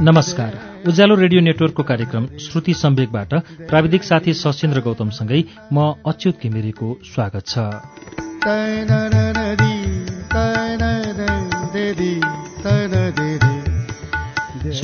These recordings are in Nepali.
नमस्कार। उज्यालो रेडियो नेटवर्कको कार्यक्रम श्रुति सम्वेकबाट प्राविधिक साथी सशेन्द्र गौतमसँगै म अच्युत घिमिरेको स्वागत छ।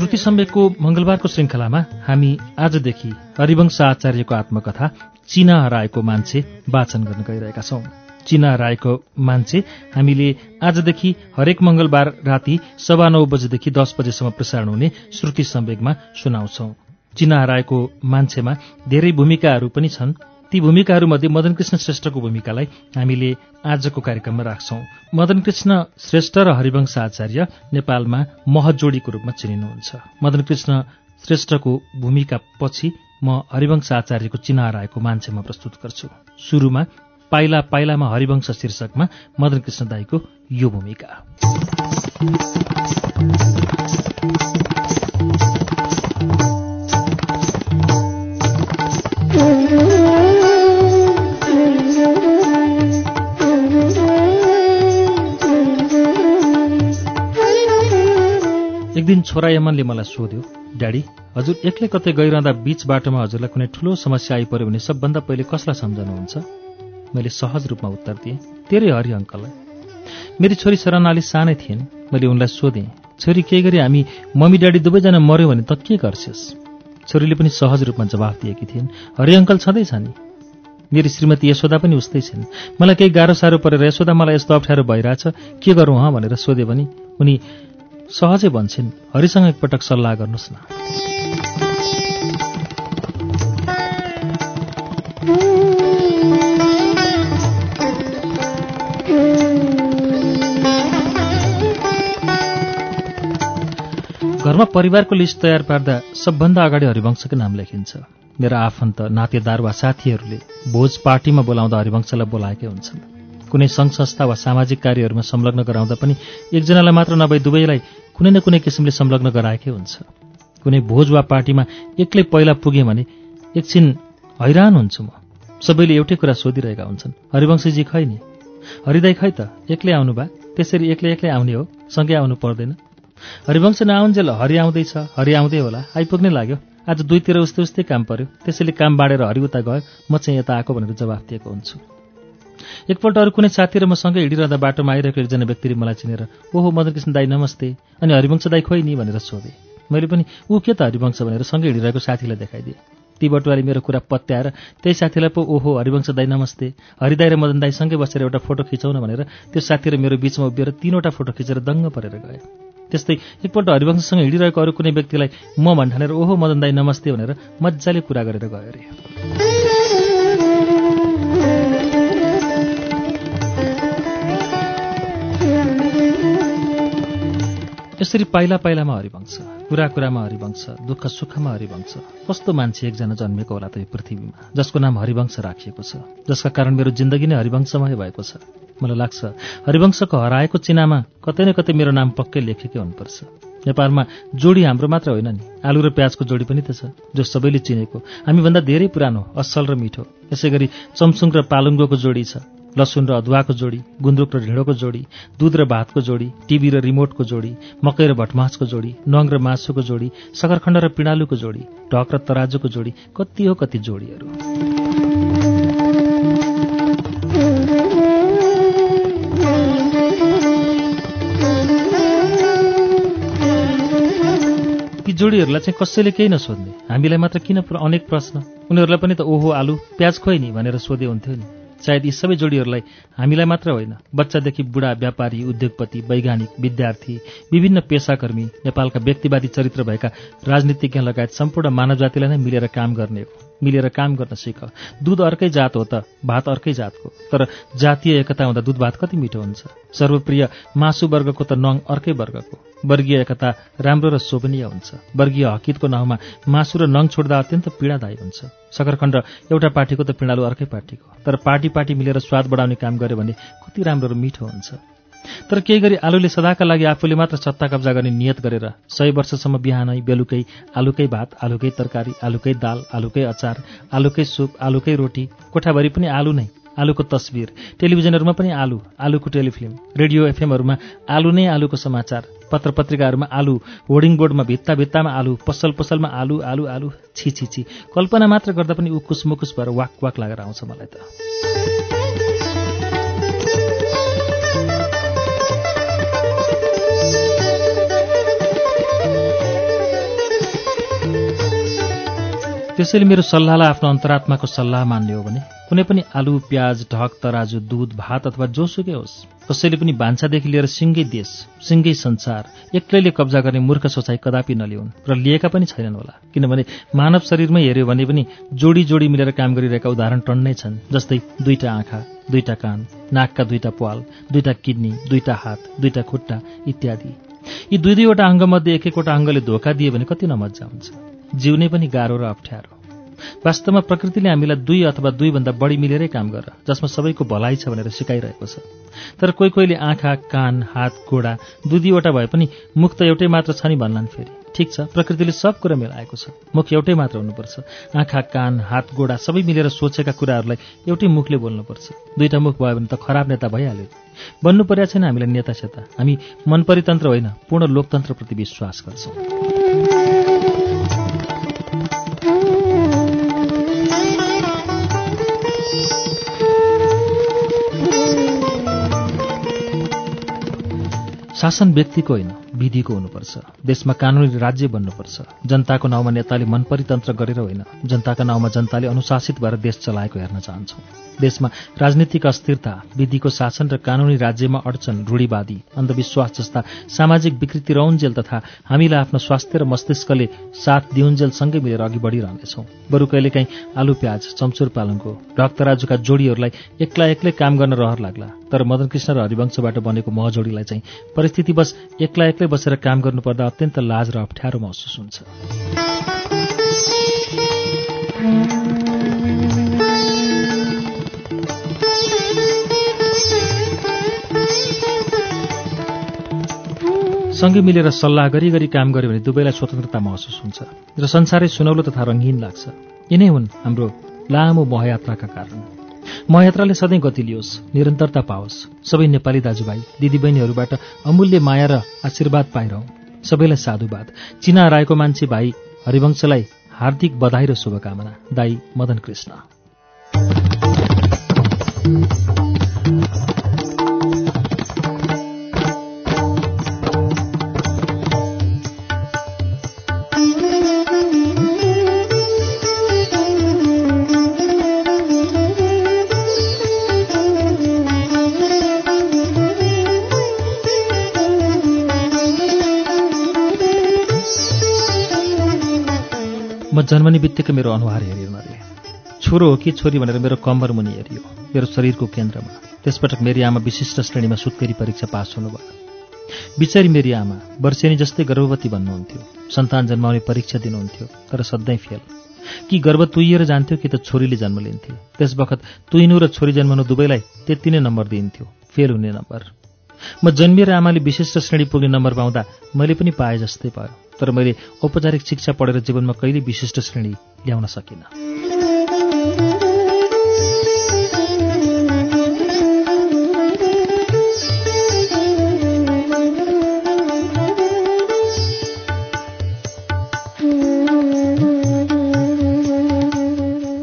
श्रुति सम्वेकको मंगलबारको श्रृङ्खलामा हामी आजदेखि हरिवंश आचार्यको आत्मकथा चिना हराएको मान्छे वाचन गर्न गइरहेका छौं। चिना हराएको मान्छे हामीले आजदेखि हरेक मंगलबार राति सवा नौ बजेदेखि दस बजेसम्म प्रसारण हुने श्रुति सम्वेकमा सुनाउँछौ। चिना हराएको मान्छेमा धेरै भूमिकाहरू पनि छन्। ती भूमिकाहरूमध्ये मदन कृष्ण श्रेष्ठको भूमिकालाई हामीले आजको कार्यक्रममा राख्छौं। मदन कृष्ण श्रेष्ठ र हरिवंश आचार्य नेपालमा महजोडीको रूपमा चिनिनुहुन्छ। मदन कृष्ण श्रेष्ठको भूमिका पछि म हरिवंश आचार्यको चिना हराएको मान्छेमा प्रस्तुत गर्छु। सुरुमा पाइला पाइलामा हरिवंश शीर्षकमा मदन कृष्ण दाईको यो भूमिका। एक दिन छोरा यमनले मलाई सोध्यो ड्याडी हजुर एक्लै कतै गइरहँदा बीच बाटोमा हजुरलाई कुनै ठूलो समस्या आइपर्यो भने सबभन्दा पहिले कसलाई सम्झनुहुन्छ? मैले सहज रूपमा उत्तर दिएँ तेरै हरि अङ्कललाई। मेरी छोरी शरणाली सानै थिइन्। मैले उनलाई सोधेँ छोरी केही गरी हामी मम्मी ड्याडी दुवैजना मऱ्यो भने त के गर्छस्? छोरीले पनि सहज रूपमा जवाफ दिएकी थिइन् हरि अङ्कल छँदैछ नि। मेरी श्रीमती यशोदा पनि उस्तै छिन्। मलाई केही गाह्रो साह्रो परेर यशोदा मलाई यस्तो अप्ठ्यारो भइरहेछ। के गरौँ हँ? भनेर सोधे भने उनी सहजै भन्छन्। हरिसँग एकपटक सल्लाह गर्नुहोस् न। घरमा परिवारको लिस्ट तयार पार्दा सबभन्दा अगाडि हरिवंशकै नाम लेखिन्छ। मेरा आफन्त नातेदार वा साथीहरूले भोज पार्टीमा बोलाउँदा हरिवंशलाई बोलाएकै हुन्छन्। कुनै सङ्घ संस्था वा सामाजिक कार्यहरूमा संलग्न गराउँदा पनि एकजनालाई मात्र नभई दुवैलाई कुनै न कुनै किसिमले संलग्न गराएकै हुन्छ। कुनै भोज वा पार्टीमा एक्लै पहिला पुगेँ भने एकछिन हैरान हुन्छु म। सबैले एउटै कुरा सोधिरहेका हुन्छन्। हरिवंशजी खै नि? हरिदाई खै त? एक्लै आउनु भए त्यसरी एक्लै एक्लै आउने हो। सँगै आउनु पर्दैन। हरिवंश नआउन्जेल हरि आउँदैछ। हरि आउँदै होला। आइपुग्नै लाग्यो। आज दुईतिर उस्तै उस्तै काम पर्यो। त्यसैले काम बाँडेर हरि उता गयो। म चाहिँ यता आएको भनेर जवाफ दिएको हुन्छु। एकपल्ट अरू कुनै साथी र म सँगै हिँडिरहँदा बाटोमा आइरहेको एकजना व्यक्तिले मलाई चिनेर ओहो मदनकृष्ण दाई नमस्ते। अनि हरिवंश दाई खोइ नि? भनेर सोधेँ। मैले पनि ऊ के त हरिवंश? भनेर सँगै हिँडिरहेको साथीलाई देखाइदिएँ। ती बटुवाले मेरो कुरा पत्याएर त्यही साथीलाई पो ओहो हरिवंश दाई नमस्ते। हरिदाई र मदन दाई सँगै बसेर एउटा फोटो खिचाउन भनेर त्यो साथी र मेरो बिचमा उभिएर तीनवटा फोटो खिचेर दङ्ग परेर गए। त्यस्तै एकपल्ट हरिवंशसँग हिँडिरहेको अरू कुनै व्यक्तिलाई म भन्ठानेर ओहो मदन दाई नमस्ते भनेर मजाले कुरा गरेर गयो अरे। यसरी पाइला पाइलामा हरिवंश कुरा कुरामा हरिवंश दुःख सुखमा हरिवंश कस्तो मान्छे एकजना जन्मेको होला त यो पृथ्वीमा? जसको नाम हरिवंश राखिएको छ। जसका कारण मेरो जिन्दगी नै हरिवंशमय भएको छ। मलाई लाग्छ हरिवंशको हराएको चिनामा कतै न कतै मेरो नाम पक्कै लेखेकै हुनुपर्छ। नेपालमा जोडी हाम्रो मात्र होइन नि। आलु र प्याजको जोडी पनि त छ जो सबैले चिनेको। हामीभन्दा धेरै पुरानो असल र मिठो। यसै गरी चम्सुङ र पालुङ्गोको जोडी छ। लसुन र अदुवाको जोडी गुन्द्रुक र ढिँडोको जोडी दुध र भातको जोडी टिभी र रिमोटको जोडी मकै र भटमासको जोडी नङ र मासुको जोडी सकरखण्ड र पिँडालुको जोडी ढक र तराजुको जोडी कति हो कति जोडीहरू? ती जोडीहरूलाई चाहिँ कसैले केही नसोध्ने? हामीलाई मात्र किन अनेक प्रश्न? उनीहरूलाई पनि त ओहो आलु प्याज खोइ नि भनेर सोधे हुन्थ्यो नि। सायद यी सबै जोडीहरूलाई हामीलाई मात्र होइन बच्चादेखि बुढा व्यापारी उद्योगपति वैज्ञानिक विद्यार्थी विभिन्न पेसाकर्मी नेपालका व्यक्तिवादी चरित्र भएका राजनीतिज्ञ लगायत सम्पूर्ण मानव जातिलाई नै मिलेर काम गर्ने हो। मिलेर काम गर्न सिक दुध अर्कै जात हो त भात अर्कै जातको। तर जातीय एकता हुँदा दुध भात कति मिठो हुन्छ? सर्वप्रिय मासु वर्गको त नङ अर्कै वर्गको। वर्गीय एकता राम्रो र शोभनीय हुन्छ। वर्गीय हकितको नाउँमा मासु र नङ छोड्दा अत्यन्त पीडादायी हुन्छ। सकरखण्ड एउटा पार्टीको त पीडालु अर्कै पार्टीको। तर पार्टी पार्टी मिलेर स्वाद बढाउने काम गर्यो भने कति राम्रो र मिठो हुन्छ। तर केही गरी आलुले सदाका लागि आफूले मात्र सत्ता कब्जा गर्ने नियत गरेर सय वर्षसम्म बिहानै बेलुकै आलुकै भात आलुकै तरकारी आलुकै दाल आलुकै अचार आलुकै सुप आलुकै रोटी कोठाभरि पनि आलु नै आलुको तस्बिर टेलिभिजनहरूमा पनि आलु आलुको टेलिफिल्म। रेडियो एफएमहरूमा आलु नै आलुको समाचार। पत्र पत्रिकाहरूमा आलु होर्डिङ बोर्डमा भित्ता भित्तामा आलु पसल पसलमा आलु आलु आलु छि छि छि। कल्पना मात्र गर्दा पनि उकुस मुकुस भएर वाक वाक लागेर आउँछ मलाई त। त्यसैले मेरो सल्लाहलाई आफ्नो अन्तरात्माको सल्लाह मान्ने हो भने कुनै पनि आलु प्याज ढक तराजु दुध भात अथवा जोसुकै होस् कसैले पनि भान्सादेखि लिएर सिङ्गै देश सिङ्गै संसार एक्लैले कब्जा गर्ने मूर्ख सोचाइ कदापि नलिउन् र लिएका पनि छैनन् होला। किनभने मानव शरीरमै हेऱ्यो भने पनि जोडी जोडी मिलेर काम गरिरहेका उदाहरण टन्नै छन् जस्तै दुईटा आँखा दुईटा कान नाकका दुईटा प्वाल दुईटा किडनी दुईटा हात दुईटा खुट्टा इत्यादि। यी दुई दुईवटा अङ्गमध्ये एक एकवटा अङ्गले धोका दिए भने कति नमजा हुन्छ। जिउनै पनि गाह्रो र अप्ठ्यारो। वास्तवमा प्रकृतिले हामीलाई दुई अथवा दुईभन्दा बढी मिलेरै काम गर जसमा सबैको भलाइ छ भनेर सिकाइरहेको छ। तर कोही कोहीले आँखा कान हात गोडा दुई दुईवटा भए पनि मुख त एउटै मात्र छ नि भन्लान् फेरि। ठिक छ प्रकृतिले सब कुरा मिलाएको छ। मुख एउटै मात्र हुनुपर्छ। आँखा कान हात गोडा सबै मिलेर सोचेका कुराहरूलाई एउटै मुखले बोल्नुपर्छ। दुईटा मुख भयो भने त खराब नेता भइहाल्यो। बन्नु पर्या छैन हामीलाई नेता सेता हामी मन परितन्त्र होइन पूर्ण लोकतन्त्रप्रति विश्वास गर्छौँ। शासन व्यक्तिको होइन। विधिको हुनुपर्छ। देशमा कानूनी राज्य बन्नुपर्छ। जनताको नाउँमा नेताले मन परितन्त्र गरेर होइन जनताका नाउँमा जनताले अनुशासित भएर देश चलाएको हेर्न चाहन्छौँ। देशमा राजनीतिक अस्थिरता विधिको शासन र कानूनी राज्यमा अडचन रूढीवादी अन्धविश्वास जस्ता सामाजिक विकृति रहन्जेल तथा हामीलाई आफ्नो स्वास्थ्य र मस्तिष्कले साथ दिउन्जेल सँगै मिलेर अघि बढिरहनेछौँ। बरु कहिलेकाहीँ आलु प्याज चम्चुर पालङको ढक्तराजुका जोडीहरूलाई एक्ला एक्लै काम गर्न रहर लाग्ला। तर मदन कृष्ण र हरिवंशबाट बनेको महजोडीलाई चाहिँ परिस्थितिवश एक्ला एक्लै बसेर काम गर्नुपर्दा अत्यन्त लाज र अप्ठ्यारो महसुस हुन्छ। सँगै मिलेर सल्लाह गरी गरी काम गर्यो भने दुवैलाई स्वतन्त्रता महसुस हुन्छ र संसारै सुनौलो तथा रङ्गीन लाग्छ। यिनै हुन् हाम्रो लामो महयात्राका कारण। महयात्राले सधैँ गति लियोस् निरन्तरता पाओस्। सबै नेपाली दाजुभाइ दिदीबहिनीहरूबाट अमूल्य माया र आशीर्वाद पाइरहँ। सबैलाई साधुवाद। चिना हराएको मान्छे भाइ हरिवंशलाई हार्दिक बधाई र शुभकामना। दाई मदन कृष्ण। जन्मने बित्तिकै मेरो अनुहार हेरियो नरे छोरो हो कि छोरी भनेर मेरो कम्बर मुनि हेरियो मेरो शरीरको केन्द्रमा। त्यसपटक मेरी आमा विशिष्ट श्रेणीमा सुत्केरी परीक्षा पास हुनुभयो। बिचारी मेरी आमा वर्षेनी जस्तै गर्भवती भन्नुहुन्थ्यो। सन्तान जन्माउने परीक्षा दिनुहुन्थ्यो तर सधैँ फेल। कि गर्भ तुइएर जान्थ्यो कि त छोरीले जन्म लिन्थ्यो। त्यस बखत तुइनु र छोरी जन्माउनु दुवैलाई त्यति नै नम्बर दिइन्थ्यो। फेल हुने नम्बर। म जन्मिएर आमाले विशिष्ट श्रेणी पुग्ने नम्बर पाउँदा मैले पनि पाए जस्तै भयो। तर मैले औपचारिक शिक्षा पढेर जीवनमा कहिले विशिष्ट श्रेणी ल्याउन सकिनँ।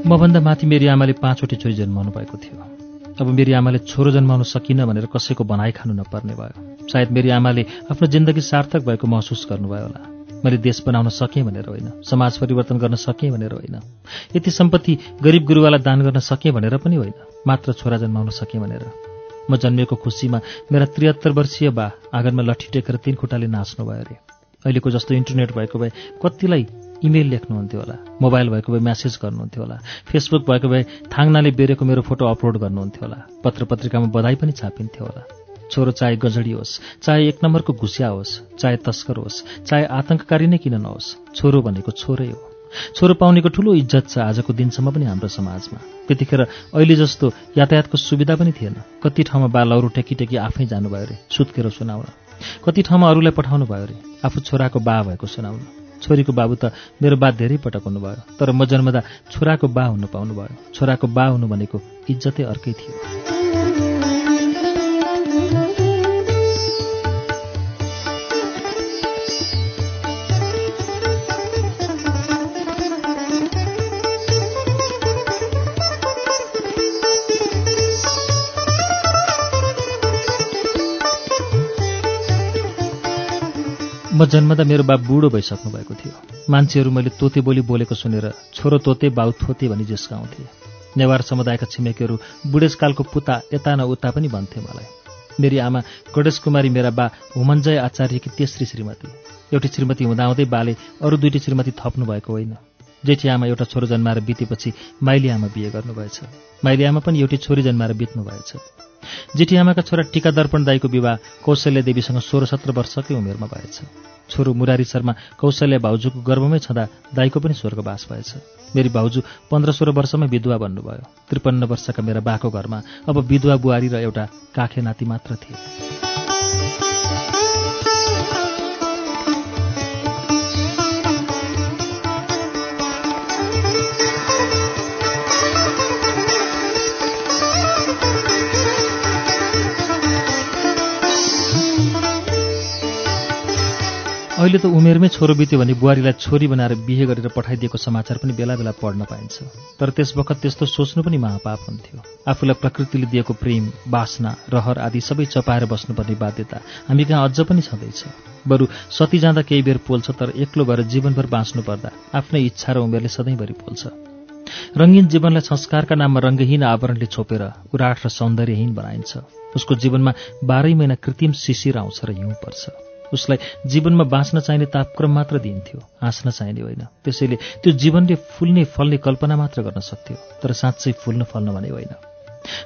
मभन्दा माथि मेरी आमाले पाँचवटी छोरी जन्माउनु भएको थियो। अब मेरी आमाले छोरो जन्माउन सकिनँ भनेर कसैको बनाइ खानु नपर्ने भयो। सायद मेरी आमाले आफ्नो जिन्दगी सार्थक भएको महसुस गर्नुभयो होला। मैले देश बनाउन सकेँ भनेर होइन समाज परिवर्तन गर्न सकेँ भनेर होइन यति सम्पत्ति गरिब गुरुवालाई दान गर्न सकेँ भनेर पनि होइन मात्र छोरा जन्माउन सकेँ भनेर। म जन्मिएको खुसीमा मेरा त्रिहत्तर वर्षीय बा आँगनमा लट्ठी टेकेर तीन खुट्टाले नाच्नु भयो अरे। अहिलेको जस्तो इन्टरनेट भएको भए कतिलाई इमेल लेख्नुहुन्थ्यो होला मोबाइल भएको भए म्यासेज गर्नुहुन्थ्यो होला फेसबुक भएको भए थाङ्नाले बेरेको मेरो फोटो अपलोड गर्नुहुन्थ्यो होला पत्र पत्रिकामा बधाई पनि छापिन्थ्यो होला। छोरो चाहे गजडी होस् चाहे एक नम्बरको घुसिया होस् चाहे तस्कर होस् चाहे आतंककारी नै किन नहोस् छोरो भनेको छोरै हो। छोरो पाउनेको ठुलो इज्जत छ आजको दिनसम्म पनि हाम्रो समाजमा। त्यतिखेर अहिले जस्तो यातायातको सुविधा पनि थिएन। कति ठाउँमा बा लौरो टेकी टेकी आफै जानुभयो अरे सुत्केर सुनाउन। कति ठाउँमा अरूलाई पठाउनु भयो अरे आफू छोराको बा भएको सुनाउन। छोरीको बाबु त मेरो बा धेरै पटक हुनुभयो तर म जन्मदा छोराको बा हुन पाउनुभयो। छोराको बा हुनु भनेको इज्जतै अर्कै थियो। म जन्मदा मेरो बा बुढो भइसक्नु भएको थियो। मान्छेहरू मैले तोते बोली बोलेको सुनेर छोरो तोते बाउ थोते भनी जिस्काउँथे। नेवार समुदायका छिमेकीहरू बुढेसकालको पुता यता न उता पनि भन्थे मलाई। मेरी आमा गणेश कुमारी मेरा बा हुमञ्जय आचार्यकी तेस्री श्रीमती। एउटी श्रीमती हुँदाहुँदै बाले अरू दुईटी श्रीमती थप्नु भएको होइन। जेठी आमा एउटा छोरो जन्माएर बितेपछि माइली आमा बिहे गर्नुभएछ। माइली आमा पनि एउटी छोरी जन्माएर बित्नु भएछ जेठी आमाका छोरा टीका दर्पण दाईको विवाह कौशल्य देवीसँग सोह्र सत्र वर्षकै उमेरमा भएछ। छोरो मुरारी शर्मा कौशल्य भाउजूको गर्भमै छँदा दाईको पनि स्वर्गवास भएछ। मेरी भाउजू पन्ध्र सोह्र वर्षमै विधवा बन्नुभयो। त्रिपन्न वर्षका मेरा बाको घरमा अब विधवा बुहारी र एउटा काखे नाति मात्र थिए। अहिले त उमेरमै छोरो बित्यो भने बुहारीलाई छोरी बनाएर बिहे गरेर पठाइदिएको समाचार पनि बेला बेला पढ्न पाइन्छ। तर त्यस बखत त्यस्तो सोच्नु पनि महापाप हुन्थ्यो। आफूलाई प्रकृतिले दिएको प्रेम बासना रहर आदि सबै चपाएर बस्नुपर्ने बाध्यता हामी कहाँ अझ पनि छँदैछ। बरु सती जाँदा केही बेर पोल्छ तर एक्लो भएर जीवनभर बाँच्नु पर्दा आफ्नै इच्छा र उमेरले सधैँभरि पोल्छ। रङ्गीन जीवनलाई संस्कारका नाममा रङ्गहीन आवरणले छोपेर उराट र सौन्दर्यहीन बनाइन्छ। उसको जीवनमा बाह्रै महिना कृत्रिम शिशिर आउँछ र हिउँ पर्छ। उसलाई जीवनमा बाँच्न चाहिने तापक्रम मात्र दिइन्थ्यो हाँस्न चाहिने होइन। त्यसैले त्यो जीवनले फुल्ने फल्ने कल्पना मात्र गर्न सक्थ्यो तर साँच्चै फुल्न फल्न भने होइन।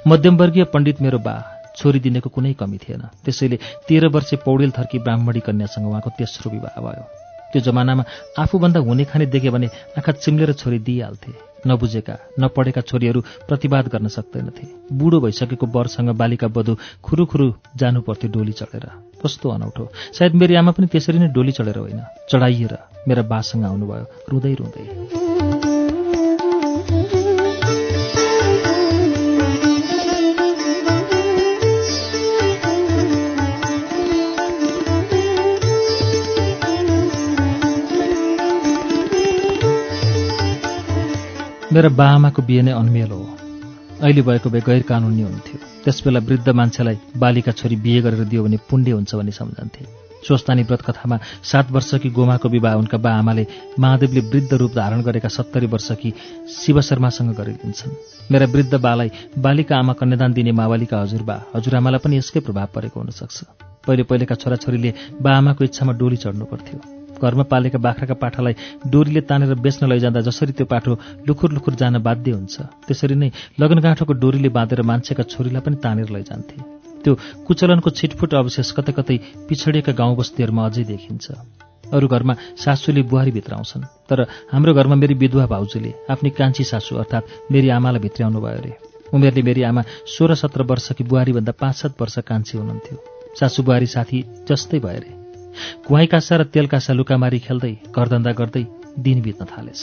मध्यमवर्गीय पण्डित मेरो बा छोरी दिनेको कुनै कमी थिएन। त्यसैले तेह्र वर्षे पौडेल थर्की ब्राह्मणी कन्यासँग उहाँको तेस्रो विवाह भयो। त्यो जमानामा आफूभन्दा हुने खाने देखे भने आँखा चिम्लेर छोरी दिइहाल्थे। नबुझेका नपढेका छोरीहरू प्रतिवाद गर्न सक्दैनथे। बुढो भइसकेको वरसँग बालिका बधु खुरुखुरु जानु पर्थ्यो डोली चढेर। कस्तो अनौठो। सायद मेरी आमा पनि त्यसरी नै डोली चढेर होइन। चढाइएर मेरा बासँग आउनुभयो। रुँदै रुँदै। मेरा बाआमाको बिहे नै अनमेल हो। अहिले भएको भए गैर कानुनी हुन्थ्यो। त्यसबेला वृद्ध मान्छेलाई बालिका छोरी बिहे गरेर दियो भने पुण्य हुन्छ भन्ने सम्झन्थे। स्वस्तानी व्रत कथामा सात वर्षकी गोमाको विवाह उनका बा आमाले महादेवले वृद्ध रूप धारण गरेका सत्तरी वर्षकी शिव शर्मासँग गरिदिन्छन्। मेरा वृद्ध बालाई बालिका आमा कन्यादान दिने मावालीका हजुरबा हजुरआमालाई पनि यसकै प्रभाव परेको हुनसक्छ। पहिले पहिलेका छोराछोरीले बा आमाको इच्छामा डोली चढ्नु पर्थ्यो। घरमा पालेका बाख्राका पाठालाई डोरीले तानेर बेच्न लैजाँदा जसरी त्यो पाठो लुखुर लुखुर जान बाध्य हुन्छ त्यसरी नै लगनगाँठोको डोरीले बाँधेर मान्छेका छोरीलाई पनि तानेर लैजान्थे। त्यो कुचलनको छिटफुट अवशेष कतै कतै पिछडिएका गाउँ बस्तीहरूमा अझै देखिन्छ। अरू घरमा सासूले बुहारी भित्राउँछन् तर हाम्रो घरमा मेरी विधवा भाउजूले आफ्नी कान्छी सासू अर्थात् मेरी आमालाई भित्राउनु भयो अरे। उमेरले मेरी आमा सोह्र सत्र वर्षकी बुहारीभन्दा पाँच सात वर्ष कान्छी हुनुहुन्थ्यो। सासू बुहारी साथी जस्तै भयो अरे। कुहाई कासा र तेल कासा लुकामारी खेल्दै घरधन्दा गर्दै दिन बित्न थालेछ।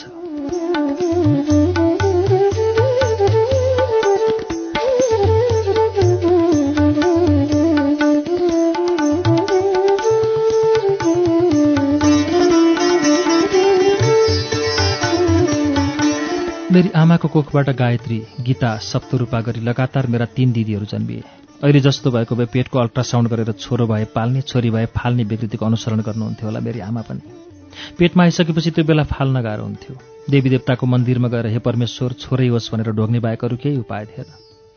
मेरी आमाको कोखबाट गायत्री गीता सप्तरूपा गरी लगातार मेरा तीन दिदीहरू जन्मिए। अहिले जस्तो भएको भए पेटको अल्ट्रासाउन्ड गरेर छोरो भए पाल्ने छोरी भए फाल्ने विकृतिको अनुसरण गर्नुहुन्थ्यो होला मेरी आमा पनि। पेटमा आइसकेपछि त्यो बेला फाल्न गाह्रो हुन्थ्यो। देवी देवताको मन्दिरमा गएर हे परमेश्वर छोरै होस् भनेर ढोग्ने बाहेक अरू केही उपाय थिएन।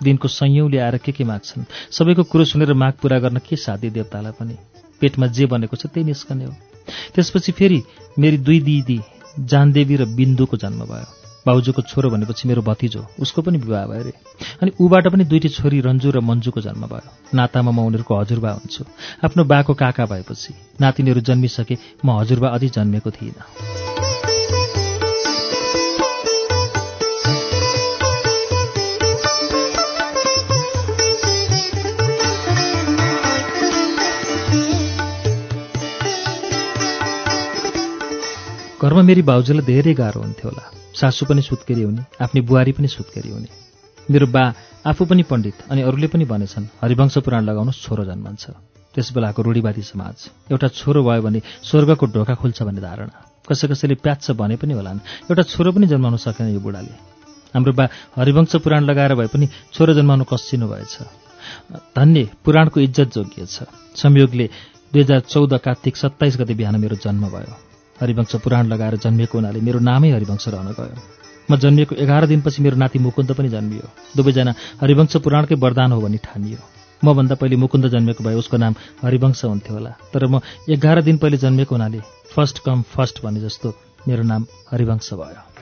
दिनको संयौँले आएर के के माग्छन्? सबैको कुरो सुनेर माग पूरा गर्न के साध्य देवतालाई पनि? पेटमा जे बनेको छ त्यही निस्कने हो। त्यसपछि फेरि मेरी दुई दिदी जानदेवी र बिन्दुको जन्म भयो। बाउजूको छोरो भनेपछि मेरो भतिजो उसको पनि विवाह भयो अरे अनि ऊबाट पनि दुईटी छोरी रन्जु र मन्जुको जन्म भयो। नातामा म उनीहरूको हजुरबा हुन्छु। आफ्नो बाको काका भएपछि नातिनीहरू जन्मिसके म हजुरबा अझै जन्मेको थिइनँ। घरमा मेरी बाउजूलाई धेरै गाह्रो हुन्थ्यो होला। सासू पनि सुत्केरी हुने आफ्नी बुहारी पनि सुत्केरी हुने। मेरो बा आफू पनि पण्डित अनि अरूले पनि भनेछन् हरिवंश पुराण लगाउनुहोस् छोरो जन्मन्छ। त्यस बेलाको रूढिवादी समाज एउटा छोरो भयो भने स्वर्गको ढोका खुल्छ भन्ने धारणा। कसै कसैले प्याच्छ भने पनि होलान् एउटा छोरो पनि जन्माउन सकेन यो बुढाले। हाम्रो बा हरिवंश पुराण लगाएर भए पनि छोरो जन्माउनु कसिनु भएछ। धन्य पुराणको इज्जत जोगिएछ। संयोगले दुई हजार चौध कार्तिक सत्ताइस गते बिहान मेरो जन्म भयो। हरिवंश पुराण लगाएर जन्मिएको हुनाले मेरो नामै हरिवंश रहन गयो। म जन्मिएको एघार दिनपछि मेरो नाति मुकुन्द पनि जन्मियो। दुवैजना हरिवंश पुराणकै वरदान हो भनी ठानियो। मभन्दा पहिले मुकुन्द जन्मेको भए उसको नाम हरिवंश हुन्थ्यो होला। तर म एघार दिन पहिले जन्मेको हुनाले फर्स्ट कम फर्स्ट भने जस्तो मेरो नाम हरिवंश भयो।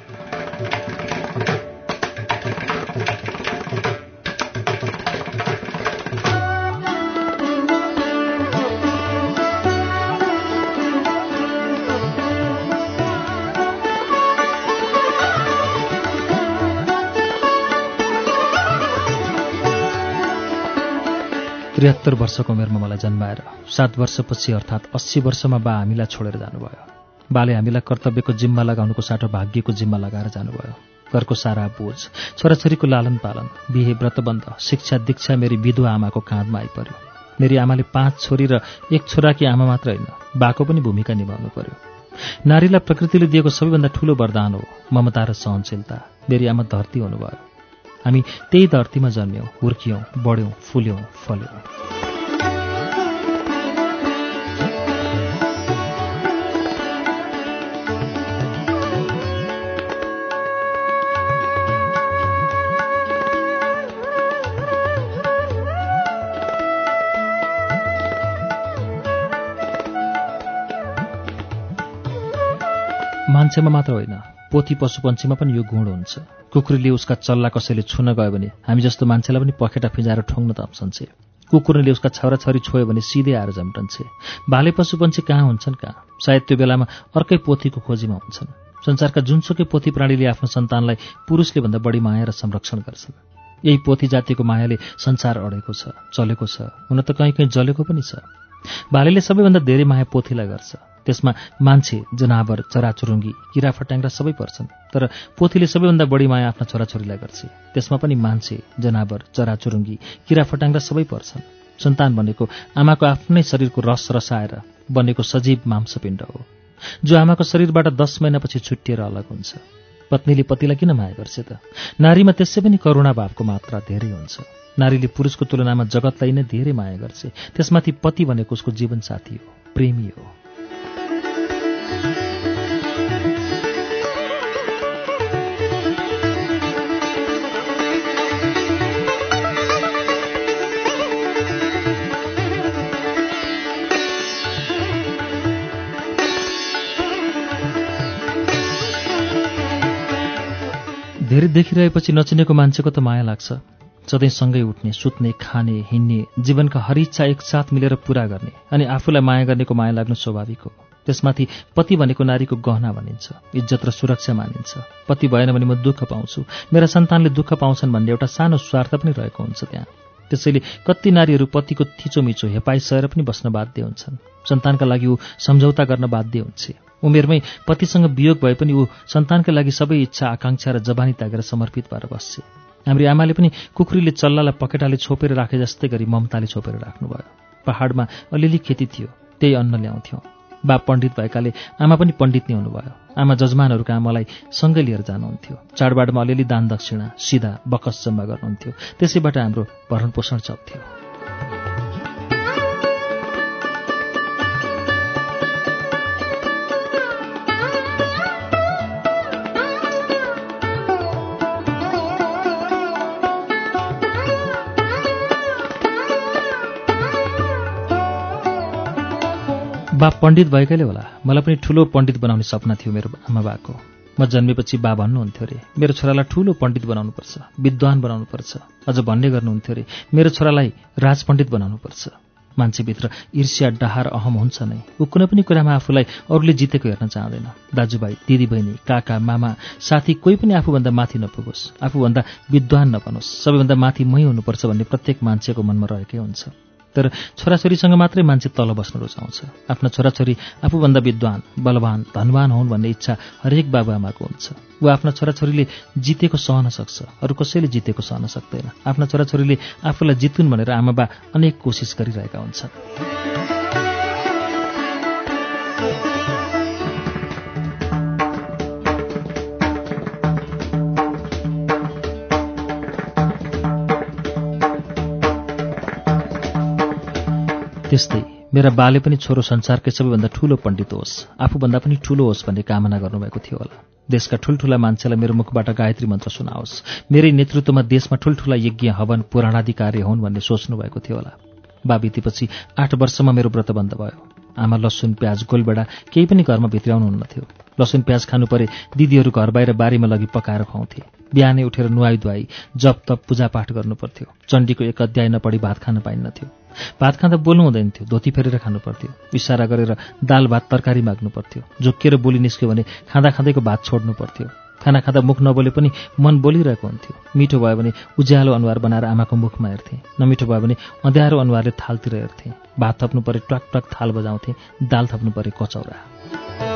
त्रिहत्तर वर्षको उमेरमा मलाई जन्माएर सात वर्षपछि अर्थात् अस्सी वर्षमा बा हामीलाई छोडेर जानुभयो। बाले हामीलाई कर्तव्यको जिम्मा लगाउनुको साटो भाग्यको जिम्मा लगाएर जानुभयो। घरको सारा बोझ छोराछोरीको लालन पालन बिहे व्रतबन्ध शिक्षा दीक्षा मेरी विधुवा आमाको काँधमा आइपर्यो मेरी आमाले पाँच छोरी र एक छोराकी आमा मात्र होइन बाको पनि भूमिका निभाउनु पर्यो। नारीलाई प्रकृतिले दिएको सबैभन्दा ठूलो वरदान हो ममता र सहनशीलता। मेरी आमा धरती हुनुभयो। हामी त्यही धरतीमा जन्म्यौँ हुर्कियौँ बढ्यौँ फुल्यौँ फल्यौँ। मान्छेमा मात्र होइन पोथी पशुपन्छीमा पनि यो गुण हुन्छ। कुकुरले उसका चल्ला कसैले छुन गयो भने हामी जस्तो मान्छेलाई पनि पखेटा फिजाएर ठोङ्न तम्सन्छे कुकुरले उसका छोराछोरी छोयो भने सिधै आएर जम्टन्छे भाले पशुपन्छी कहाँ हुन्छन् कहाँ? सायद त्यो बेलामा अर्कै पोथीको खोजीमा हुन्छन्। संसारका जुनसुकै पोथी प्राणीले आफ्नो सन्तानलाई पुरुषले भन्दा बढी माया र संरक्षण गर्छन्। यही पोथी जातिको मायाले संसार अडेको छ चलेको छ। हुन त कहीँ कहीँ जलेको पनि छ। भालेले सबैभन्दा धेरै माया पोथीलाई गर्छ। त्यसमा मान्छे जनावर चराचुरुङ्गी किरा फट्याङ्ग्रा सबै पर्छन् तर पोथीले सबैभन्दा बढी माया आफ्ना छोराछोरीलाई गर्छ। त्यसमा पनि मान्छे जनावर चराचुरुङ्गी किरा फट्याङ्ग्रा सबै पर्छन्। सन्तान भनेको आमाको आफ्नै शरीरको रस रसाएर बनेको सजीव मांसपिण्ड हो। जो आमाको शरीरबाट दस महिनापछि छुट्टिएर अलग हुन्छ। पत्नीले पतिलाई किन माया गर्छ त? नारीमा त्यसै पनि करुणा भावको मात्रा धेरै हुन्छ। नारीले पुरुषको तुलनामा जगतलाई नै धेरै माया गर्छ। त्यसमाथि पति भनेको उसको जीवनसाथी हो प्रेमी हो। धेरै देखिरहेपछि नचिनेको मान्छेको त माया लाग्छ। सधैँ सँगै उठ्ने सुत्ने खाने हिँड्ने जीवनका हर इच्छा एकसाथ मिलेर पूरा गर्ने अनि आफूलाई माया गर्नेको माया लाग्नु स्वाभाविक हो। त्यसमाथि पति भनेको नारीको गहना भनिन्छ इज्जत र सुरक्षा मानिन्छ। पति भएन भने म दुःख पाउँछु। मेरा सन्तानले दुःख पाउँछन् भन्ने एउटा सानो स्वार्थ पनि रहेको हुन्छ त्यहाँ। त्यसैले कति नारीहरू पतिको थिचोमिचो हेपाइ सहेर पनि बस्न बाध्य हुन्छन्। सन्तानका लागि ऊ सम्झौता गर्न बाध्य हुन्छ। उमेरमै पतिसँग वियोग भए पनि ऊ सन्तानका लागि सबै इच्छा आकाङ्क्षा र जबानी त्यागेर समर्पित भएर बस्छ। हाम्री आमाले पनि कुखुरीले चल्लालाई पकेटाले छोपेर राखे जस्तै गरी ममताले छोपेर राख्नुभयो। पहाडमा अलिअलि खेती थियो त्यही अन्न ल्याउँथ्यौँ। बा पण्डित भएकाले आमा पनि पण्डित नै हुनुभयो। आमा जजमानहरूका आमालाई सँगै लिएर जानुहुन्थ्यो। चाडबाडमा अलिअलि दान दक्षिणा सिधा बकस जम्मा गर्नुहुन्थ्यो। त्यसैबाट हाम्रो भरण पोषण चल्थ्यो। बा पण्डित भएकैले होला। मलाई पनि ठुलो पण्डित बनाउने सपना थियो मेरो आमा बाको म जन्मेपछि बा भन्नुहुन्थ्यो अरे मेरो छोरालाई ठुलो पण्डित बनाउनुपर्छ विद्वान बनाउनुपर्छ। अझ भन्ने गर्नुहुन्थ्यो अरे मेरो छोरालाई राजपण्डित बनाउनुपर्छ। मान्छेभित्र ईर्ष्या डहार अहम हुन्छ नै। ऊ कुनै पनि कुरामा आफूलाई अरूले जितेको हेर्न चाहँदैन। दाजुभाइ दिदीबहिनी काका मामा साथी कोही पनि आफूभन्दा माथि नपुगोस्। आफूभन्दा विद्वान नबनोस्। सबैभन्दा माथि मै हुनुपर्छ भन्ने प्रत्येक मान्छेको मनमा रहेकै हुन्छ। तर छोराछोरीसँग मात्रै मान्छे तल बस्न रुचाउँछ। आफ्ना छोराछोरी आफूभन्दा विद्वान बलवान धनवान हुन् भन्ने इच्छा हरेक बाबुआमाको हुन्छ। ऊ आफ्ना छोराछोरीले जितेको सहन सक्छ अरू कसैले जितेको सहन सक्दैन। आफ्ना छोराछोरीले आफूलाई जितुन् भनेर आमाबा अनेक कोसिस गरिरहेका हुन्छन्। त्यस्तै मेरा बाले पनि छोरो संसारकै सबैभन्दा ठूलो पण्डित होस्। आफूभन्दा पनि ठूलो होस् भन्ने कामना गर्नुभएको थियो होला। देशका ठुल्ठुला मान्छेलाई मेरो मुखबाट गायत्री मन्त्र सुनाओस्। मेरै नेतृत्वमा देशमा ठुल्ठुला यज्ञ हवन पुराणाधिकारी हुन् भन्ने सोच्नु भएको थियो होला। बा बितेपछि आठ वर्षमा मेरो व्रत बन्द भयो। आमा लसुन प्याज गोलबेडा केही पनि घरमा भित्राउनुहुन्नथ्यो लसुन प्याज खानु परे दिदीहरू घर बाहिर बारीमा लगी पकाएर खुवाउँथे। बिहानै उठेर नुहाई धुवाई जप तप पूजापाठ गर्नुपर्थ्यो चण्डीको एक अध्याय नपढी भात खान पाइन्नथ्यो। भात खाँदा बोल्नु हुँदैन थियो धोती फेरेर खानुपर्थ्यो इसारा गरेर दाल भात तरकारी माग्नु पर्थ्यो। झुक्किएर बोली निस्क्यो भने खाँदा खाँदैको भात छोड्नु पर्थ्यो। खाना खाँदा मुख नबोले पनि मन बोलिरहेको हुन्थ्यो। मिठो भयो भने उज्यालो अनुहार बनाएर आमाको मुखमा हेर्थेँ। नमिठो भयो भने अँध्यारो अनुहारले थालतिर हेर्थेँ। भात थप्नु परे ट्वाक ट्वाक थाल बजाउँथेँ दाल थप्नु परे कचौरा।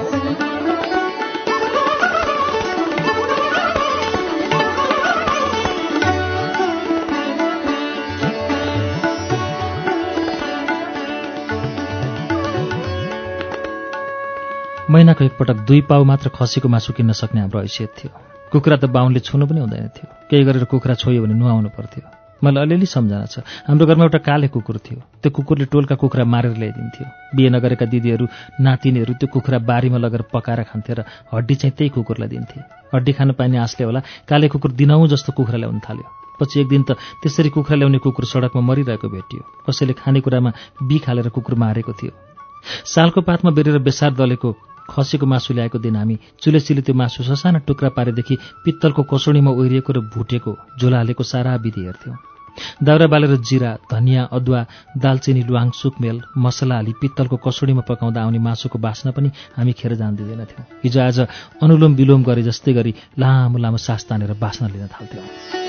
महिनाको एकपटक दुई पाउ मात्र खसीको मासु किन्न सक्ने हाम्रो हैसियत थियो। कुखुरा त बाहुनले छुनु पनि हुँदैन थियो। केही गरेर कुखुरा छोयो भने नुहाउनु पर्थ्यो। मलाई अलिअलि सम्झना छ। हाम्रो घरमा एउटा काले कुकुर थियो। त्यो कुकुरले टोलका कुखुरा मारेर ल्याइदिन्थ्यो। बिहे नगरेका दिदीहरू नातिनीहरू त्यो कुखुरा बारीमा लगेर पकाएर खान्थे र हड्डी चाहिँ त्यही कुकुरलाई दिन्थे। हड्डी खान पाइने आँसले होला काले कुकुर दिनहुँ जस्तो कुखुरा ल्याउन थाल्यो। पछि एक दिन त त्यसरी कुखुरा ल्याउने कुकुर सडकमा मरिरहेको भेटियो। कसैले खानेकुरामा बी खालेर कुकुर मारेको थियो। सालको पातमा बेरेर बेसार दलेको खसीको मासु ल्याएको दिन हामी चुलेचिले त्यो मासु ससाना टुक्रा पारेदेखि पित्तलको कसौडीमा ओहिरिएको र भुटेको झोला हालेको सारा विधि हेर्थ्यौँ। दाउरा बालेर जिरा धनियाँ अदुवा दालचिनी लुहाङ सुकमेल मसला हाली पित्तलको कसौडीमा पकाउँदा आउने मासुको बास्ना पनि हामी खेर जान दिँदैनथ्यौँ। हिजो आज अनुलोम विलोम गरे जस्तै गरी लामो लामो सास तानेर बास्ना लिन थाल्थ्यौँ।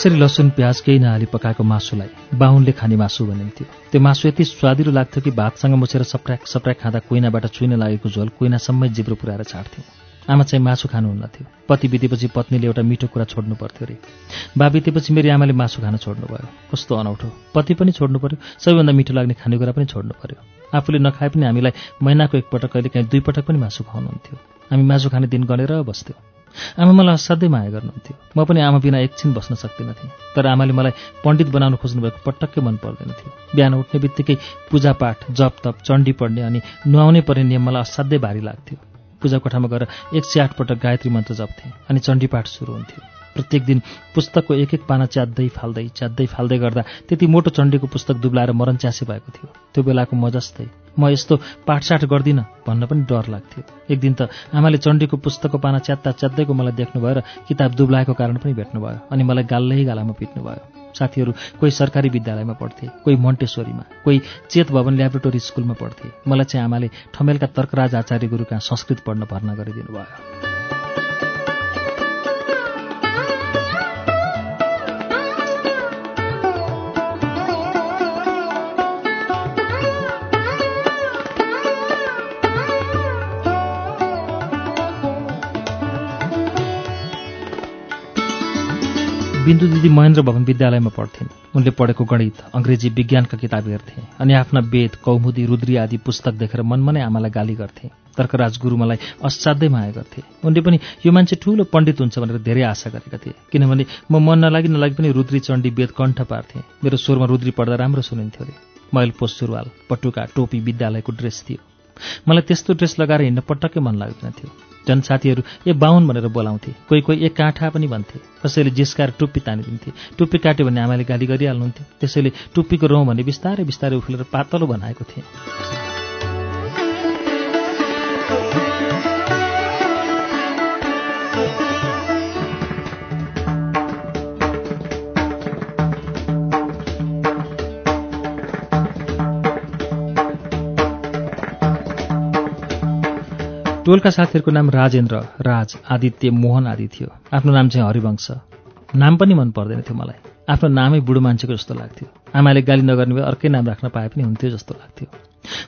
यसरी लसुन प्याज केही नहाली पकाएको मासुलाई बाहुनले खाने मासु भनिन्थ्यो त्यो मासु यति स्वादिलो लाग्थ्यो कि भातसँग मुछेर सप्राक सप्राक खाँदा कोइनाबाट चुइन लागेको झोल कोइनासम्मै जिब्रो पुऱ्याएर छाड्थ्यौँ। आमा चाहिँ मासु खानुहुन्नथ्यो पति बितेपछि पत्नीले एउटा मिठो कुरा छोड्नु पर्थ्यो अरे बा बितेपछि मेरी आमाले मासु खान छोड्नुभयो। कस्तो अनौठो। पति पनि छोड्नु पर्यो। सबैभन्दा मिठो लाग्ने खानेकुरा पनि छोड्नु पर्यो। आफूले नखाए पनि हामीलाई महिनाको एकपटक कहिले काहीँ दुई पटक पनि मासु खुवाउनुहुन्थ्यो। हामी मासु खाने दिन गनेर बस्थ्यौँ। आमा मलाई असाध्यै माया गर्नुहुन्थ्यो। म पनि आमा बिना एकछिन बस्न सक्दिनथेँ। तर आमाले मलाई पण्डित बनाउन खोज्नुभएको पटक्कै मन पर्दैन थियो बिहान उठ्ने बित्तिकै पूजापाठ जप तप चण्डी पढ्ने अनि नुहाउनै पर्ने नियम मलाई असाध्यै भारी लाग्थ्यो। पूजा कोठामा गएर एक सय आठ पटक गायत्री मन्त्र जप्थेँ अनि चण्डीपाठ सुरु हुन्थ्यो। प्रत्येक दिन पुस्तकको एक एक पाना च्यात्दै फाल्दै च्यात्दै फाल्दै गर्दा त्यति मोटो चण्डीको पुस्तक दुब्लाएर मरण च्यासे भएको थियो। त्यो बेलाको म जस्तै। म यस्तो पाठसाठ गर्दिनँ भन्न पनि डर लाग्थ्यो। एक दिन त आमाले चण्डीको पुस्तकको पाना च्यात्ता च्यात्दैको मलाई देख्नुभयो र किताब दुब्लाएको कारण पनि भेट्नुभयो अनि मलाई गाल्लै गालामा पिट्नुभयो। साथीहरू कोही सरकारी विद्यालयमा पढ्थे कोही मन्टेश्वरीमा कोही चेत भवन ल्याबोरेटोरी स्कुलमा पढ्थे। मलाई चाहिँ आमाले ठमेलका तर्कराज आचार्य गुरु कहाँ संस्कृत पढ्न भर्ना गरिदिनु भयो बिन्दु दिदी महेन्द्र भवन विद्यालयमा पढ्थिन्। उनले पढेको गणित अङ्ग्रेजी विज्ञानका किताब हेर्थे अनि आफ्ना वेद कौमुदी रुद्री आदि पुस्तक देखेर मनमा नै आमालाई गाली गर्थे। तर्कराज गुरु मलाई असाध्यै माया गर्थे। उनले पनि यो मान्छे ठूलो पण्डित हुन्छ भनेर धेरै आशा गरेका थिए। किनभने म मन नलागि नलागि पनि रुद्री चण्डी वेद कण्ठ पार्थेँ। मेरो स्वरमा रुद्री पढ्दा राम्रो सुनिन्थ्यो अरे मैल पोस सुरुवाल पटुका टोपी विद्यालयको ड्रेस थियो। मलाई त्यस्तो ड्रेस लगाएर हिँड्न पटक्कै मन लाग्दैन थियो। जनसाथीहरू ए बाहुन भनेर बोलाउँथे। कोही कोही एक काँठा पनि भन्थे। कसैले जिस्काएर टुप्पी तानिदिन्थे। टुप्पी काट्यो भने आमाले गाली गरिहाल्नुहुन्थ्यो। त्यसैले टुप्पीको रौँ भने बिस्तारै बिस्तारै उफ्लेर पातलो बनाएको थिएँ। टोलका साथीहरूको नाम राजेन्द्र राज आदित्य मोहन आदि थियो। आफ्नो नाम चाहिँ हरिवंश। नाम पनि मन पर्दैन थियो मलाई। आफ्नो नामै बुढो मान्छेको जस्तो लाग्थ्यो। आमाले गाली नगर्ने भए अर्कै नाम राख्न पाए पनि हुन्थ्यो जस्तो लाग्थ्यो।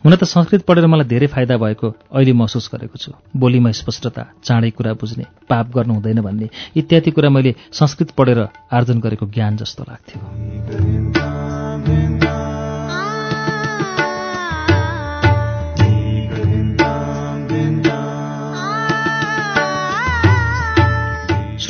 हुन त संस्कृत पढेर मलाई धेरै फाइदा भएको अहिले महसुस गरेको छु। बोलीमा स्पष्टता चाँडै कुरा बुझ्ने पाप गर्नु हुँदैन भन्ने इत्यादि कुरा मैले संस्कृत पढेर आर्जन गरेको ज्ञान जस्तो लाग्थ्यो।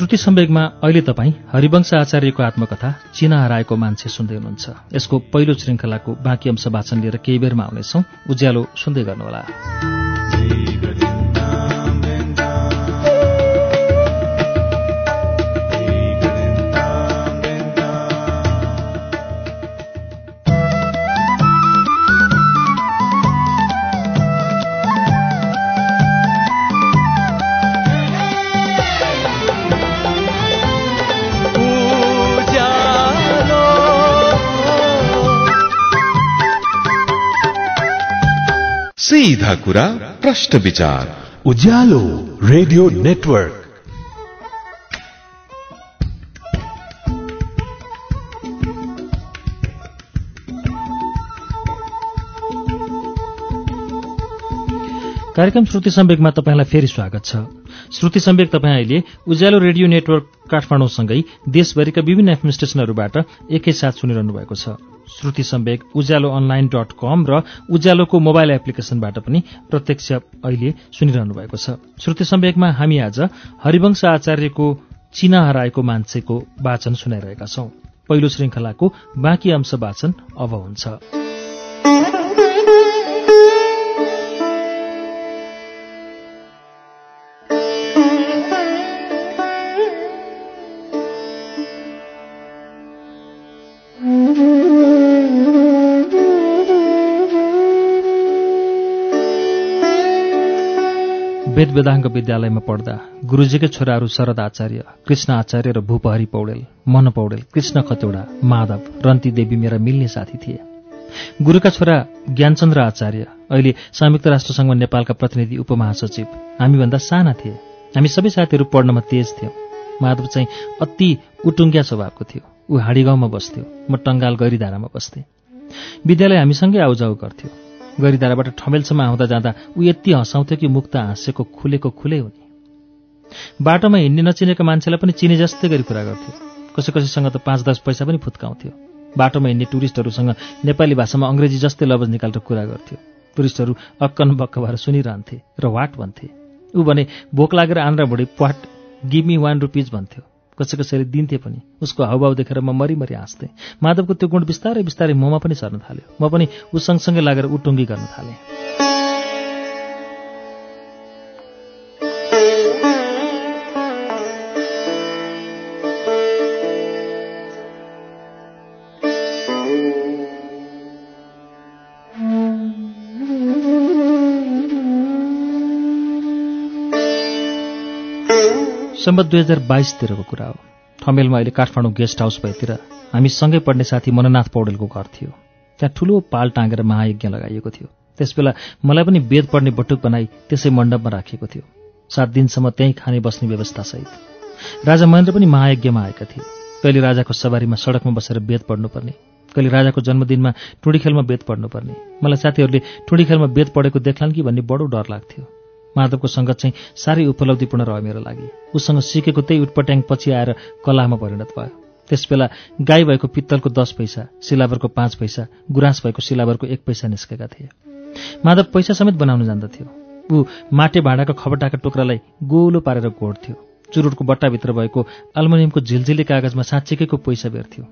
श्रुति सम्वेगमा अहिले तपाईँ हरिवंश आचार्यको आत्मकथा चिना हराएको मान्छे सुन्दै हुनुहुन्छ। यसको पहिलो श्रृङ्खलाको बाँकी अंश वाचन लिएर केही बेरमा आउनेछौ। उज्यालो सुन्दै गर्नुहोला। सीधा कुरा प्रश्न विचार। उज्यालो रेडियो नेटवर्क। कार्यक्रम श्रुति सम्वेकमा तपाईँलाई फेरि स्वागत छ। श्रुति सम्वेक तपाईँ अहिले उज्यालो रेडियो नेटवर्क काठमाडौँसँगै देशभरिका विभिन्न एफएम स्टेशनहरूबाट एकैसाथ सुनिरहनु भएको छ। श्रुति सम्वेक उज्यालो अनलाइन डट कम र उज्यालोको मोबाइल एप्लिकेशनबाट पनि प्रत्यक्ष अहिले सुनिरहनु भएको छ। श्रुति सम्वेकमा हामी आज हरिवंश आचार्यको चिना हराएको मान्छेको वाचन सुनाइरहेका छौं। पहिलो श्रृङ्खलाको बाँकी अंश वाचन अब हुन्छ। वेद वेदाङ्ग विद्यालयमा पढ्दा गुरुजीकै छोराहरू शरद आचार्य कृष्ण आचार्य र भूपहरी पौडेल मन पौडेल कृष्ण खतौडा माधव रन्ती देवी मेरा मिल्ने साथी थिए। गुरुका छोरा ज्ञानचन्द्र आचार्य अहिले संयुक्त राष्ट्रसङ्घमा नेपालका प्रतिनिधि उपमहासचिव। हामीभन्दा साना थिए। हामी सबै साथीहरू पढ्नमा तेज थियौँ। माधव चाहिँ अति उटुङ्ग्या स्वभावको थियो। ऊ हाँडी गाउँमा बस्थ्यो। म टङ्गाल गैरीधारामा बस्थेँ। विद्यालय हामीसँगै आउजाउ गर्थ्यो। गैरीधाराबाट ठमेलसम्म आउँदा जाँदा ऊ यति हँसाउँथ्यो कि मुक्त हाँसेको खुलेको खुलै हुने। बाटोमा हिँड्ने नचिनेका मान्छेलाई पनि चिने जस्तै गरी कुरा गर्थ्यो। कसै कसैसँग त पाँच दस पैसा पनि फुत्काउँथ्यो। बाटोमा हिँड्ने टुरिस्टहरूसँग नेपाली भाषामा अङ्ग्रेजी जस्तै लवज निकालेर कुरा गर्थ्यो। टुरिस्टहरू अक्कन बक्क भएर सुनिरहन्थे र वाट भन्थे। ऊ भने भोक लागेर आन्द्रा भुँडी प्वाट गिभ मी वान रुपिज भन्थ्यो। कसै कसैले दिन्थे पनि। उसको हाउभाउ देखेर म मरिमरि हाँस्थेँ। माधवको त्यो गुण बिस्तारै बिस्तारै ममा पनि सर्न थाल्यो। म पनि ऊ सँगसँगै लागेर उटुङ्गी गर्न थालेँ। सम्बत दुई हजार बाइसतिरको कुरा हो। ठमेलमा अहिले काठमाडौँ गेस्ट हाउस भएतिर हामी सँगै पढ्ने साथी मननाथ पौडेलको घर थियो। त्यहाँ ठुलो पाल टाँगेर महायज्ञ लगाइएको थियो। त्यसबेला मलाई पनि वेद पढ्ने बटुक बनाई त्यसै मण्डपमा राखिएको थियो। सात दिनसम्म त्यहीँ खाने बस्ने व्यवस्थासहित। राजा महेन्द्र पनि महायज्ञमा आएका थिए। कहिले राजाको सवारीमा सडकमा बसेर वेद पढ्नुपर्ने कहिले राजाको जन्मदिनमा टुँडी खेलमा वेद पढ्नुपर्ने। मलाई साथीहरूले टुँडी खेलमा वेद पढेको देख्लान् कि भन्ने बडो डर लाग्थ्यो। माधवको सङ्गत चाहिँ साह्रै उपलब्धिपूर्ण रह्यो मेरो लागि। उसँग सिकेको त्यही उटपट्याङ पछि आएर कलामा परिणत भयो। त्यसबेला गाई भएको पित्तलको दस पैसा सिलावरको पाँच पैसा गुराँस भएको सिलावरको एक पैसा निस्केका थिए। माधव पैसा समेत बनाउन जान्दथ्यो ऊ माटे भाँडाको खबटाका टुक्रालाई गोलो पारेर घोड्थ्यो चुरुटको बट्टाभित्र भएको अल्मुनियमको झिलझिली कागजमा साँच्चीकैको पैसा बेर्थ्यो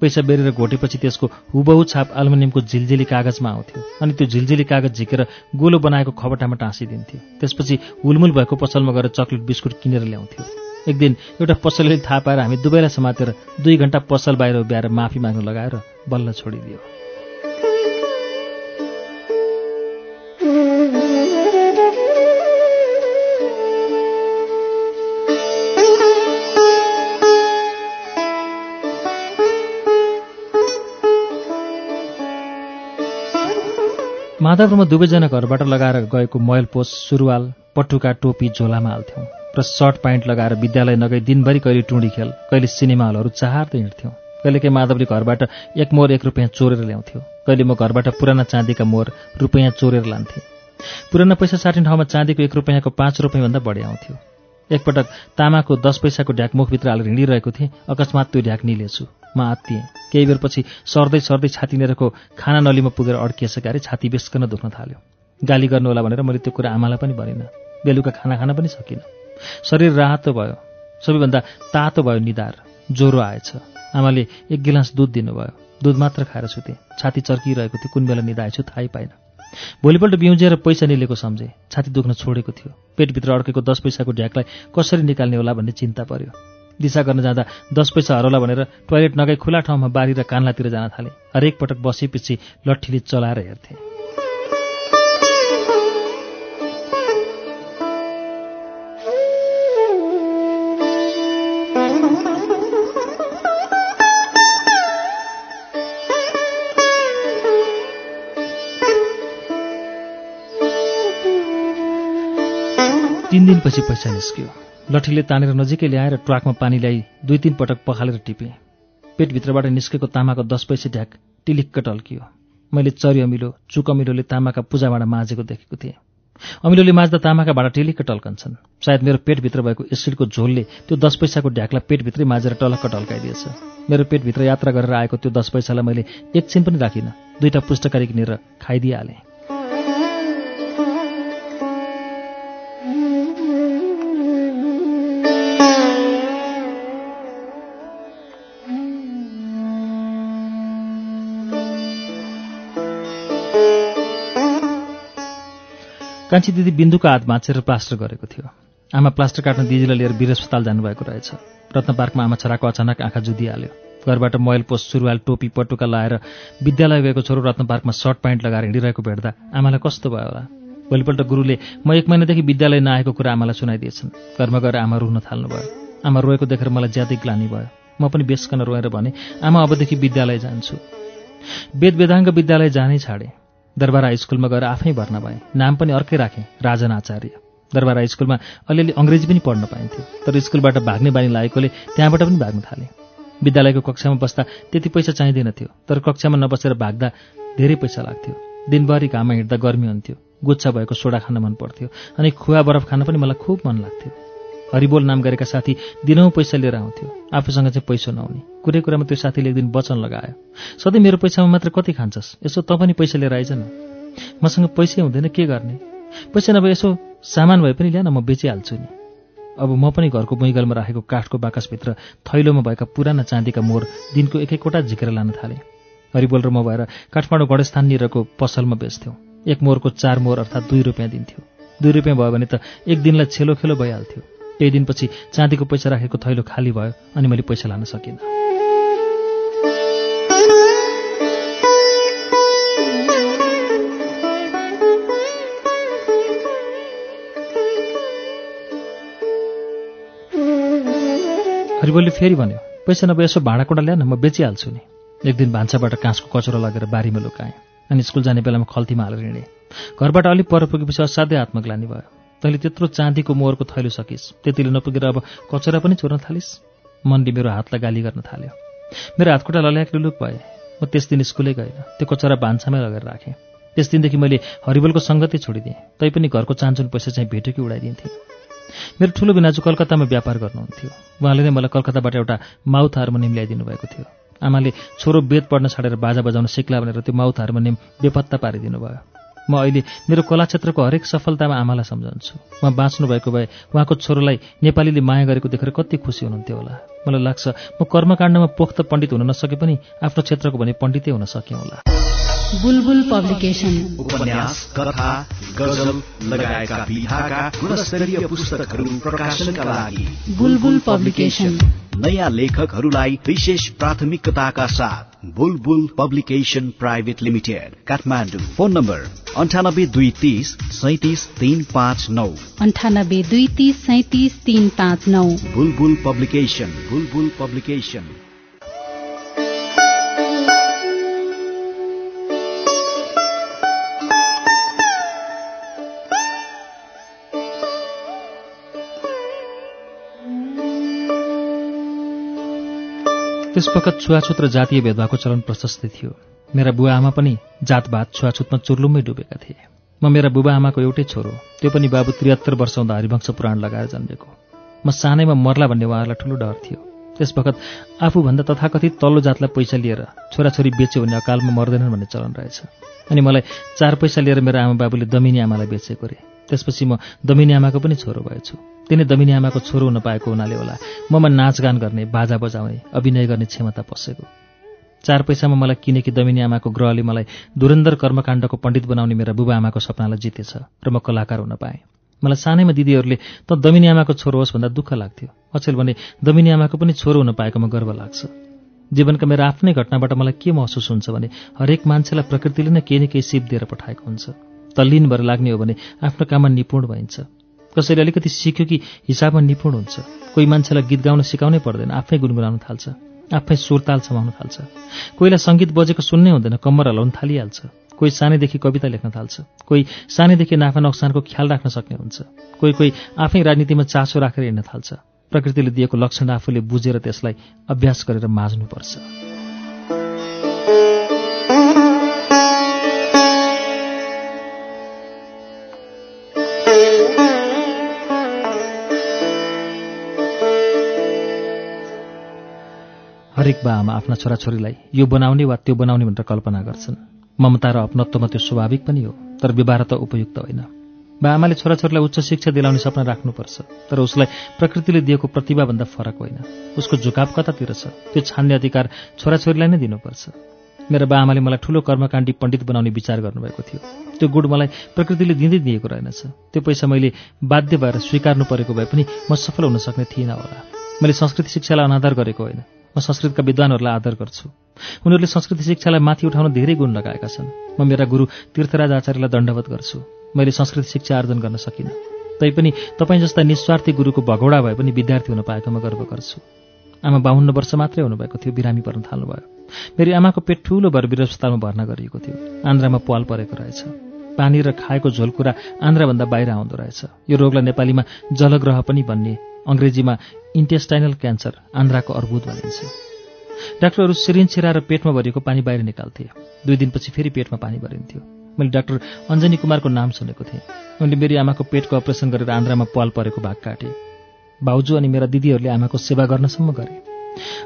पैसा बेरेर घोटेपछि त्यसको हुबहु छाप अल्मुनियमको झिलझिली कागजमा आउँथ्यो। अनि त्यो झिलझिली कागज झिकेर गोलो बनाएको खबटामा टाँसिदिन्थ्यो। त्यसपछि हुलमुल भएको पसलमा गएर चक्लेट बिस्कुट किनेर ल्याउँथ्यो। एक दिन एउटा पसलले थाहा पाएर हामी दुवैलाई समातेर दुई घण्टा पसल बाहिर उभ्याएर माफी माग्न लगाएर बल्ल छोडिदियो। माधव र म दुवैजना घरबाट लगाएर गएको मैल पोस सुरुवाल पटुका टोपी झोलामा हाल्थ्यौँ र सर्ट प्यान्ट लगाएर विद्यालय नगई दिनभरि कहिले टुँडी खेल कहिले सिनेमा हलहरू चाहार्दै हिँड्थ्यौँ। कहिलेकाहीँ माधवले घरबाट एक मोर एक रुपियाँ चोरेर ल्याउँथ्यो। कहिले म घरबाट पुराना चाँदीका मोर रुपियाँ चोरेर लान्थेँ। पुराना पैसा साट्ने ठाउँमा चाँदीको एक रुपियाँको पाँच रुपियाँभन्दा बढी आउँथ्यो। एकपटक तामाको दस पैसाको ढ्याक मुखभित्र हालेर हिँडिरहेको थिएँ अकस्मात त्यो ढ्याक निलेछु। म आत्तिएँ। केही बेरपछि सर्दै सर्दै नेरको खाना नलीमा पुगेर अड्किएछ गरी छाती बेसकन दुख्न थाल्यो। गाली गर्नुहोला भनेर मैले त्यो कुरा आमालाई पनि भनिनँ। बेलुका खाना खान पनि सकिनँ। शरीर रातो भयो। सबैभन्दा तातो भयो निधार। ज्वरो आएछ। आमाले एक गिलास दुध दिनुभयो। दुध मात्र खाएर सुतेँ। छाती चर्किरहेको थियो। कुन बेला निधाएछु थाहै पाइनँ भोलिपल्ट बिउजिएर पैसा निलेको सम्झेँ। छाती दुख्न छोडेको थियो। पेटभित्र अड्केको दस पैसाको ढ्याकलाई कसरी निकाल्ने होला भन्ने चिन्ता पर्यो। दिशा गर्न जाँदा दस पैसा हरौला भनेर टोयलेट नगई खुला ठाउँमा बारी र कान्लातिर जान थालेँ। हरेक पटक बसेपछि लट्ठीले चलाएर हेर्थेँ। तिन दिनपछि पैसा निस्क्यो। लठीले तानेर नजिकै ल्याएर ट्राकमा पानी ल्याई दुई तिन पटक पखालेर टिपेँ। पेटभित्रबाट निस्केको तामाको दस पैसे ढ्याक टिलिक्क टल्कियो। मैले चरी अमिलो चुक अमिलोले तामाका पूजाबाट माझेको देखेको थिएँ। अमिलोले माझ्दा तामाका भाँडा टिलिक्क टल्कन्छन्। सायद मेरो पेटभित्र भएको एसिडको झोलले त्यो दस पैसाको ढ्याकलाई पेटभित्रै माझेर टलक्क टल्काइदिएछ। मेरो पेटभित्र यात्रा गरेर आएको त्यो दस पैसालाई मैले एकछिन पनि राखिनँ। दुईवटा पुस्तकारी किनेर खाइदिइहालेँ। कान्छी दिदी बिन्दुको हात भाँचेर प्लास्टर गरेको थियो। आमा प्लास्टर काट्न दिदीलाई लिएर वीर अस्पताल जानुभएको रहेछ। रत्न पार्कमा आमा छोराको अचानक आँखा जुदिहाल्यो। घरबाट मैल पोस्ट सुरुवाल टोपी पटुका लाएर विद्यालय गएको छोरो रत्न पार्कमा सर्ट प्यान्ट लगाएर हिँडिरहेको भेट्दा आमालाई कस्तो भयो होला? भोलिपल्ट गुरुले म एक महिनादेखि विद्यालय नआएको कुरा आमालाई सुनाइदिएछन्। घरमा गएर आमा रुन थाल्नुभयो। आमा रोएको देखेर मलाई ज्यादै ग्लानी भयो। म पनि बेसकन रोएर भने आमा अबदेखि विद्यालय जान्छु। वेद वेदाङ्ग विद्यालय जानै छाडेँ। दरबार हाई स्कुलमा गएर आफै भर्ना भएँ। नाम पनि अर्कै राखेँ राजन आचार्य। दरबार हाई स्कुलमा अलिअलि अङ्ग्रेजी पनि पढ्न पाइन्थ्यो तर स्कुलबाट भाग्ने बानी लागेकोले त्यहाँबाट पनि भाग्न थालेँ। विद्यालयको कक्षामा बस्दा त्यति पैसा चाहिँदैन थियो तर कक्षामा नबसेर भाग्दा धेरै पैसा लाग्थ्यो। दिनभरि घाममा हिँड्दा गर्मी हुन्थ्यो गुच्छा भएको सोडा खान मन पर्थ्यो अनि खुवा बरफ खान पनि मलाई खुब मन लाग्थ्यो। हरिबोल नाम गरेका साथी दिनौँ पैसा लिएर आउँथ्यो। आफूसँग चाहिँ पैसा नहुने। कुरै कुरामा त्यो साथीले एक दिन वचन लगायो। सधैँ मेरो पैसामा मात्र कति खान्छस्? यसो त पनि पैसा लिएर आइज मसँग पैसै हुँदैन के गर्ने? पैसा नभए यसो सामान भए पनि ल्यान म बेचिहाल्छु नि। अब म पनि घरको मैगलमा राखेको काठको बाकसभित्र थैलोमा भएका पुराना चाँदीका मोर दिनको एक एकवटा झिकेर लान थालेँ। हरिबोल र म भएर काठमाडौँ गणेशस्थान निरको पसलमा बेच्थ्यौँ। एक मोरको चार मोर अर्थात् दुई रुपियाँ दिन्थ्यो। दुई रुपियाँ भयो भने त एक दिनलाई छेलो खेलो भइहाल्थ्यो। केही दिनपछि चाँदीको पैसा राखेको थैलो खाली भयो अनि मैले पैसा लान सकिनँ। हरिबोलले फेरि भन्यो पैसा नभए यसो भाँडाकुँडा ल्यान म बेचिहाल्छु नि। एक दिन भान्साबाट काँसको कचरो लगेर बारीमा लुकाएँ अनि स्कुल जाने बेलामा खल्तीमा हालेर हिँडेँ। घरबाट अलिक पर पुगेपछि असाध्यै आत्मग्लानी भयो। तैँले त्यत्रो चाँदीको मोहरको थैलो सकिस्। त्यतिले नपुगेर अब कचरा पनि चोर्न थालिस्। मनले मेरो हातलाई गाली गर्न थाल्यो। मेरो हातखुट्टा लल्याक लुलुक भए। म त्यस दिन स्कुलै गएन त्यो कचरा भान्सामै लगेर राखेँ। त्यस दिनदेखि मैले हरिबोलको सङ्गतै छोडिदिएँ। तैपनि घरको चान्चुन पैसा चाहिँ भेट्यो कि उडाइदिन्थेँ। मेरो ठुलो बिनाजु कलकत्तामा व्यापार गर्नुहुन्थ्यो। उहाँले नै मलाई कलकत्ताबाट एउटा माउथ हार्मोनियम ल्याइदिनु भएको थियो। आमाले छोरो वेद पढ्न छाडेर बाजा बजाउन सिक्ला भनेर त्यो माउथ हार्मोनियम बेपत्ता पारिदिनु भयो म अहिले मेरो कला क्षेत्रको हरेक सफलतामा आमालाई सम्झन्छु। उहाँ बाँच्नु भएको भए उहाँको छोरोलाई नेपालीले माया गरेको देखेर कति खुसी हुनुहुन्थ्यो होला। मलाई लाग्छ म कर्मकाण्डमा पोख्त पण्डित हुन नसके पनि आफ्नो क्षेत्रको भने पण्डितै हुन सकेँ होला। बुलबुल पब्लिकेशन उपन्यास कथा गजल लगायतका विधाका गुणस्तरीय पुस्तकहरू प्रकाशनका लागि बुलबुल पब्लिकेशन नयाँ लेखकहरूलाई विशेष प्राथमिकताका साथ Bulbul publication private limited Kathmandu. Phone number अन्ठानब्बे दुई तिस सैतिस तिन पाँच नौ। अन्ठानब्बे दुई तिस सैतिस तिन पाँच नौ। बुलबुल पब्लिकेशन बुलबुल पब्लिकेशन त्यसवखत छुवाछुत र जातीय भेदभावको चलन प्रशस्त थियो। मेरा बुवा आमा पनि जातभात छुवाछुतमा चुर्लुमै डुबेका थिए। म मेरा बुबा आमाको एउटै छोरो त्यो पनि बाबु त्रिहत्तर वर्ष हुँदा हरिवंश पुराण लगाएर जन्मेको। म सानैमा मर्ला भन्ने उहाँहरूलाई ठुलो डर थियो। त्यस वखत आफूभन्दा तथाकथित तल्लो जातलाई पैसा लिएर छोराछोरी बेच्यो भने अकालमा मर्दैनन् भन्ने चलन रहेछ। अनि मलाई चार पैसा लिएर मेरो आमा बाबुले दमिनी आमालाई बेचेको रे। त्यसपछि म दमिनी आमाको पनि छोरो भएछु। तिनी दमिनी आमाको छोरो हुन पाएको हुनाले होला। ममा नाचगान गर्ने बाजा बजाउने अभिनय गर्ने क्षमता पसेको। चार पैसामा मलाई किनेकी दमिनी आमाको ग्रहले मलाई दुरन्धर कर्मकाण्डको पण्डित बनाउने मेरा बुबा आमाको सपनालाई जितेछ र म कलाकार हुन पाएँ। मलाई सानैमा दिदीहरूले त दमिनी आमाको छोरो होस् भन्दा दुःख लाग्थ्यो। अचेल भने दमिनी आमाको पनि छोरो हुन पाएकोमा गर्व लाग्छ। जीवनका मेरो आफ्नै घटनाबाट मलाई के महसुस हुन्छ भने हरेक मान्छेलाई प्रकृतिले नै केही न केही सिप दिएर पठाएको हुन्छ। तल्लीन भएर लाग्ने हो भने आफ्नो काममा निपुण भइन्छ। कसैले अलिकति सिक्यो कि हिसाबमा निपुण हुन्छ। कोही मान्छेलाई गीत गाउन सिकाउनै पर्दैन आफै गुनगुनाउन थाल्छ। आफै सुरताल समाउन थाल्छ। कोहीलाई सङ्गीत बजेको सुन्नै हुँदैन कम्मर हलाउन थालिहाल्छ। कोही सानैदेखि कविता लेख्न थाल्छ कोही सानैदेखि नाफा नोक्सानको ख्याल राख्न सक्ने हुन्छ कोही कोही आफै राजनीतिमा चासो राखेर हिँड्न थाल्छ प्रकृतिले दिएको लक्षण आफूले बुझेर त्यसलाई अभ्यास गरेर माझ्नुपर्छ। हरेक बा आमा आफ्ना छोराछोरीलाई यो बनाउने वा त्यो बनाउने भनेर कल्पना गर्छन्। ममता र अपनत्वमा त्यो स्वाभाविक पनि हो तर व्यवहार त उपयुक्त होइन। बा आमाले छोराछोरीलाई उच्च शिक्षा दिलाउने सपना राख्नुपर्छ तर उसलाई प्रकृतिले दिएको प्रतिभाभन्दा फरक होइन। उसको झुकाव कतातिर छ त्यो छान्ने अधिकार छोराछोरीलाई नै दिनुपर्छ। मेरो बा आमाले मलाई ठुलो कर्मकाण्डी पण्डित बनाउने विचार गर्नुभएको थियो। त्यो गुण मलाई प्रकृतिले दिँदै दिएको रहेनछ। त्यो पैसा मैले बाध्य भएर स्वीकार्नु परेको भए पनि म सफल हुन सक्ने थिइनँ होला। मैले संस्कृति शिक्षालाई अनादर गरेको होइन। म संस्कृतका विद्वानहरूलाई आदर गर्छु। उनीहरूले संस्कृति शिक्षालाई माथि उठाउन धेरै गुण लगाएका छन्। म मेरा गुरु तीर्थराज आचार्यलाई दण्डवत गर्छु। मैले संस्कृत शिक्षा आर्जन गर्न सकिनँ। तैपनि तपाईँ जस्ता निस्वार्थी गुरुको भगौडा भए पनि विद्यार्थी हुन पाएकोमा गर्व गर्छु। आमा बाहुन्न वर्ष मात्रै हुनुभएको थियो बिरामी पर्न थाल्नुभयो। मेरी आमाको पेट ठूलो भएर अस्पतालमा भर्ना गरिएको थियो। आन्द्रामा पाल परेको रहेछ। पानी र खाएको झोलकुरा आन्द्राभन्दा बाहिर आउँदो रहेछ। यो रोगलाई नेपालीमा जलग्रह पनि भन्ने अङ्ग्रेजीमा इन्टेस्टाइनल क्यान्सर आन्द्राको अर्बुद भनिन्छ। डाक्टरहरू सिरिन छिराएर पेटमा भरिएको पानी बाहिर निकाल्थे। दुई दिनपछि फेरि पेटमा पानी भरिन्थ्यो। मैले डाक्टर अञ्जनी कुमारको नाम सुनेको थिएँ। उनले मेरी आमाको पेटको अपरेसन गरेर आन्द्रामा पाल परेको भाग काटे। भाउजू अनि मेरा दिदीहरूले आमाको सेवा गर्नसम्म गरे।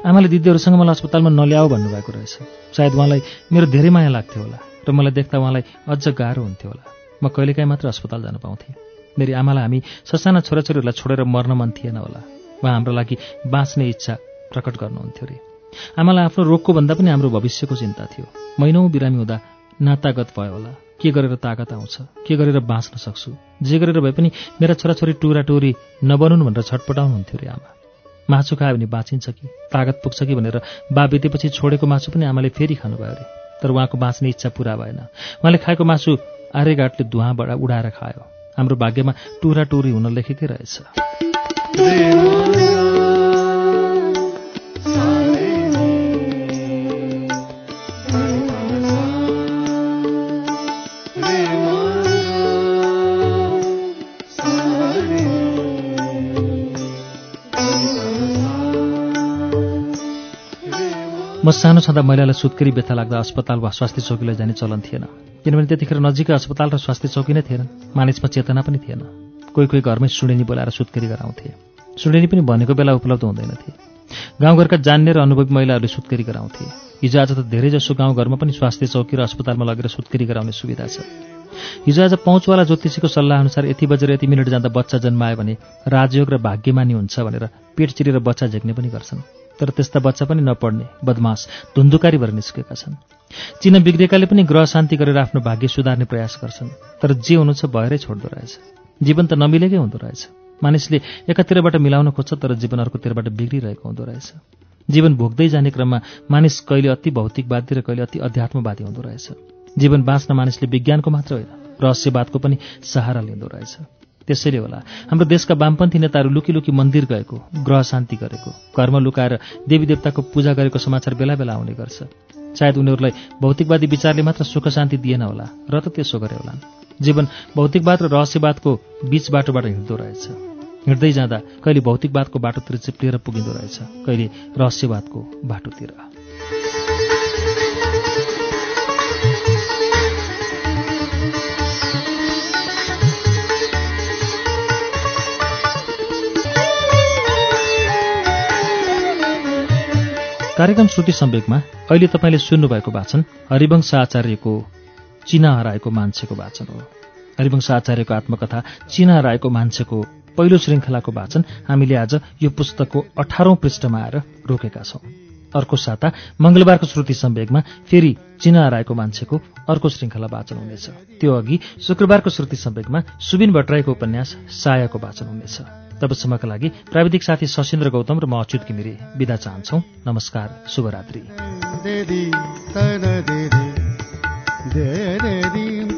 आमाले दिदीहरूसँग मलाई अस्पतालमा नल्याऊ भन्नुभएको रहेछ। सायद उहाँलाई मेरो धेरै माया लाग्थ्यो होला। र मलाई देख्दा उहाँलाई अझ गाह्रो हुन्थ्यो होला। म कहिलेकाहीँ मात्र अस्पताल जान पाउँथेँ। मेरी आमालाई हामी ससाना छोराछोरीहरूलाई छोडेर मर्न मन थिएन होला। उहाँ हाम्रो लागि बाँच्ने इच्छा प्रकट गर्नुहुन्थ्यो अरे आमालाई आफ्नो रोगको भन्दा पनि हाम्रो भविष्यको चिन्ता थियो। महिनौ बिरामी हुँदा नातागत भयो होला। के गरेर तागत आउँछ? के गरेर बाँच्न सक्छु? जे गरेर भए पनि मेरा छोराछोरी टुरा टुरी नबनुन् भनेर छटपटाउनुहुन्थ्यो अरे आमा। मासु खायो भने बाँचिन्छ कि? तागत पुग्छ कि भनेर बा बितेपछि छोडेको मासु पनि आमाले फेरि खानुभयो अरे तर उहाँको बाँच्ने इच्छा पुरा भएन। उहाँले खाएको मासु आर्यघाटले धुवाँबाट उडाएर खायो। हाम्रो भाग्यमा टुरा टुरी हुन लेखेकै रहेछ। सानो छँदा महिलालाई सुत्केरी व्यथा लाग्दा अस्पताल वा स्वास्थ्य चौकीलाई जाने चलन थिएन। किनभने त्यतिखेर नजिकै अस्पताल र स्वास्थ्य चौकी नै थिएनन्। मानिसमा चेतना पनि थिएन। कोही कोही घरमै सुडेनी बोलाएर सुत्केरी गराउँथे। सुडेनी पनि भनेको बेला उपलब्ध हुँदैनथे। गाउँघरका जान्ने र अनुभवी महिलाहरूले सुत्केरी गराउँथे। हिजो आज त धेरैजसो गाउँघरमा पनि स्वास्थ्य चौकी र अस्पतालमा लगेर सुत्केरी गराउने सुविधा छ। हिजो आज पहुँचवाला ज्योतिषीको सल्लाहअनुसार यति बजेर यति मिनट जाँदा बच्चा जन्मायो भने राजयोग र भाग्यमानी हुन्छ भनेर पेट चिरेर बच्चा झेक्ने पनि गर्छन्। तर त्यस्ता बच्चा पनि नपढ्ने बदमास धुन्धुकारी भएर निस्केका छन्। चिन बिग्रेकाले पनि ग्रह शान्ति गरेर आफ्नो भाग्य सुधार्ने प्रयास गर्छन् तर जे हुनु छ भएरै छोड्दो रहेछ। जीवन त नमिलेकै हुँदो रहेछ। मानिसले एकातिरबाट मिलाउन खोज्छ तर जीवन अर्कोतिरबाट बिग्रिरहेको हुँदो रहेछ। जीवन भोग्दै जाने क्रममा मानिस कहिले अति भौतिकवादी र कहिले अति अध्यात्मवादी हुँदो रहेछ। जीवन बाँच्न मानिसले विज्ञानको मात्र होइन रहस्यवादको पनि सहारा लिँदो रहेछ। त्यसैले होला। हाम्रो देशका वामपन्थी नेताहरू लुकी लुकी मन्दिर गएको ग्रह शान्ति गरेको घरमा लुकाएर देवी देवताको पूजा गरेको समाचार बेला बेला आउने गर्छ। सायद उनीहरूलाई भौतिकवादी विचारले मात्र सुख शान्ति दिएन होला र त त्यसो गरे होलान्। जीवन भौतिकवाद र रहस्यवादको बीच बाटोबाट हिँड्दो रहेछ। हिँड्दै जाँदा कहिले भौतिकवादको बाटोतिर चिप्लिएर पुगिँदो रहेछ कहिले रहस्यवादको बाटोतिर। कार्यक्रम श्रुति सम्वेकमा अहिले तपाईँले सुन्नुभएको वाचन हरिवंश आचार्यको चिना हराएको मान्छेको वाचन हो। हरिवंश आचार्यको आत्मकथा चिना हराएको मान्छेको पहिलो श्रृङ्खलाको वाचन हामीले आज यो पुस्तकको अठारौं पृष्ठमा आएर रोकेका छौं। अर्को साता मंगलबारको श्रुति सम्वेगमा फेरि चिना हराएको मान्छेको अर्को श्रृङ्खला वाचन हुनेछ। त्यो अघि शुक्रबारको श्रुति सम्वेगमा सुबिन भट्टराईको उपन्यास सायाको वाचन हुनेछ। तबसम्मका लागि प्राविधिक साथी सशिन्द्र गौतम र म अच्युत घिमिरे विदा चाहन्छौ। नमस्कार शुभरात्रि।